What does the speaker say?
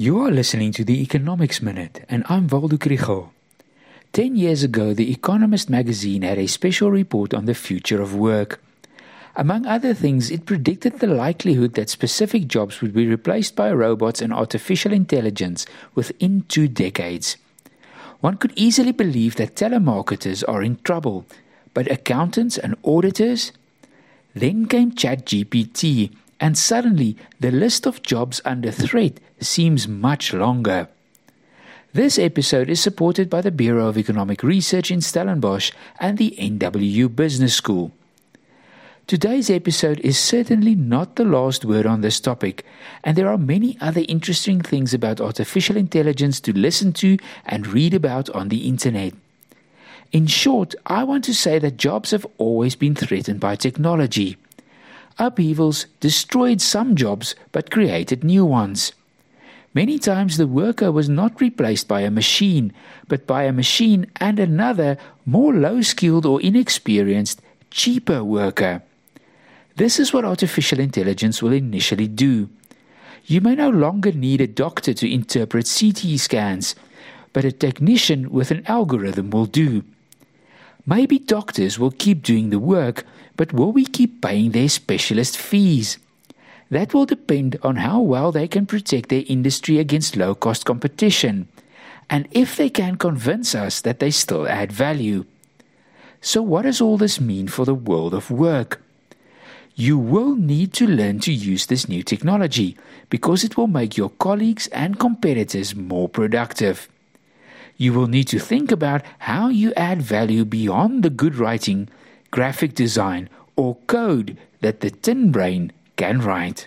You are listening to the Economics Minute, and I'm Waldo Krugell. Ten years ago, The Economist magazine had a special report on the future of work. Among other things, it predicted the likelihood that specific jobs would be replaced by robots and artificial intelligence within two decades. One could easily believe that telemarketers are in trouble, but accountants and auditors? Then came ChatGPT and suddenly the list of jobs under threat seems much longer. This episode is supported by the Bureau of Economic Research in Stellenbosch and the NWU Business School. Today's episode is certainly not the last word on this topic, and there are many other interesting things about artificial intelligence to listen to and read about on the internet. In short, I want to say that jobs have always been threatened by technology upheavals destroyed some jobs but created new ones. Many times the worker was not replaced by a machine, but by a machine and another, more low skilled or inexperienced, cheaper worker. This is what artificial intelligence will initially do. You may no longer need a doctor to interpret CT scans, but a technician with an algorithm will do. Maybe doctors will keep doing the work, but will we keep paying their specialist fees? That will depend on how well they can protect their industry against low cost competition, and if they can convince us that they still add value. So, what does all this mean for the world of work? You will need to learn to use this new technology because it will make your colleagues and competitors more productive you will need to think about how you add value beyond the good writing, graphic design, or code that the tin brain can write.